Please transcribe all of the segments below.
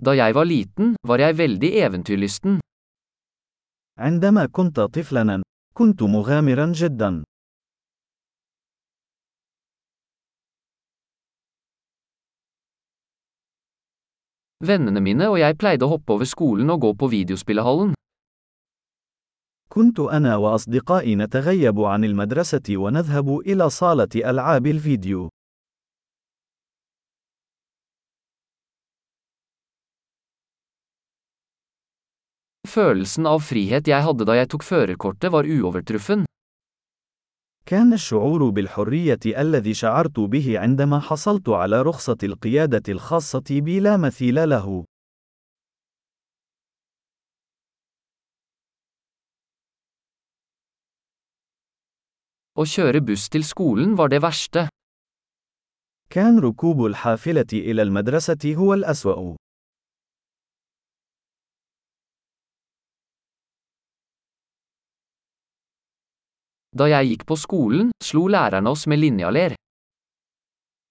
Da jeg var liten, var jeg veldig eventyrlysten. عندما كنت طفلا، كنت مغامرا جدا. Vennene mine og jeg pleide å hoppe over skolen og gå på videospillehallen. كنت أنا وأصدقائي نتغيب عن المدرسة ونذهب إلى صالة ألعاب الفيديو. Følelsen av frihet jeg hadde da jeg tok førerkortet var uovertruffen. كان الشعور بالحرية الذي شعرت به عندما حصلت على رخصة القيادة الخاصة بي لا مثيل له. Å kjøre buss til skolen var det verste. كان ركوب الحافلة إلى المدرسة هو الأسوأ. Da jeg gikk på skolen, slo lærerne oss med linjaler.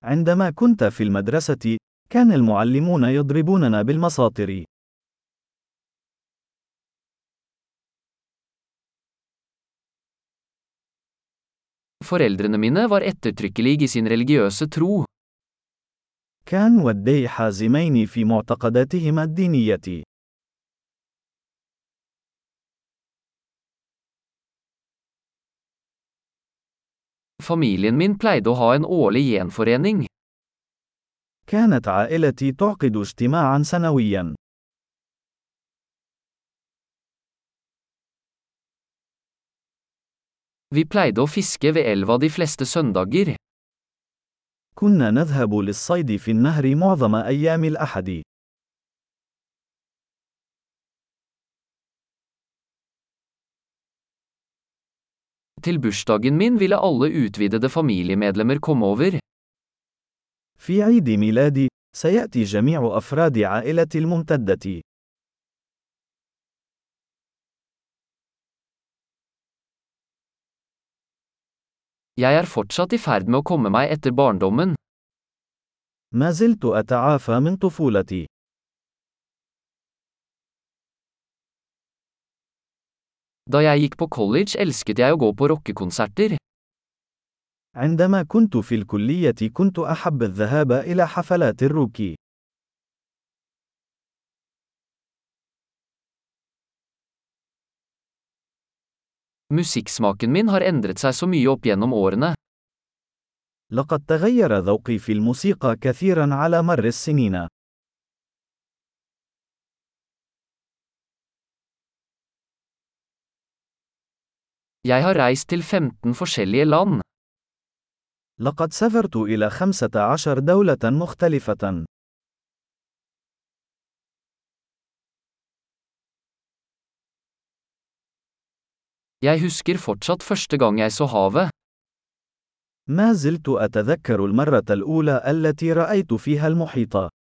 عندما كنت في المدرسة، كان المعلمون يضربوننا بالمساطر. Foreldrene mine var ettertrykkelige i sin religiøse tro. كان والدي حازمين في معتقداتهما الدينية. Familien min pleide å ha en årlig gjenforening. كانت عائلتي تعقد اجتماعا سنويا. Vi pleide å fiske ved elva de fleste søndager. كنا نذهب للصيد في النهر معظم أيام الأحد. Til bursdagen min ville alle utvidede familiemedlemmer komme over. في عيد ميلادي، سيأتي جميع أفراد عائلتي الممتدة. Jeg er fortsatt i ferd med å komme meg etter barndommen. ما زلت أتعافى من طفولتي. Da jeg gikk på college elsket jeg å gå på rockekonserter. عندما كنت في الكلية كنت أحب الذهاب إلى حفلات الروك. Musikksmaken min har endret seg så mye opp gjennom årene. لقد تغير ذوقي في الموسيقى كثيرا على مر السنين. Jeg har reist til 15 forskjellige land. لقد سافرت إلى 15 دولة مختلفة. Jeg husker fortsatt første gang jeg så havet. ما زلت أتذكر المرة الأولى التي رأيت فيها المحيط.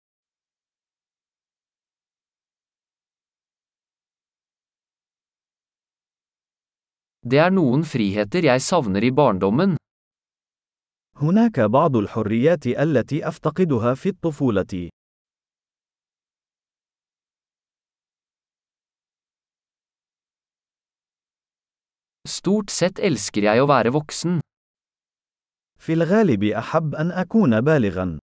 Det er noen friheter jeg savner i barndommen. هناك بعض الحريات التي أفتقدها في الطفولة. Stort sett elsker jeg å være voksen. في الغالب أحب أن أكون بالغا.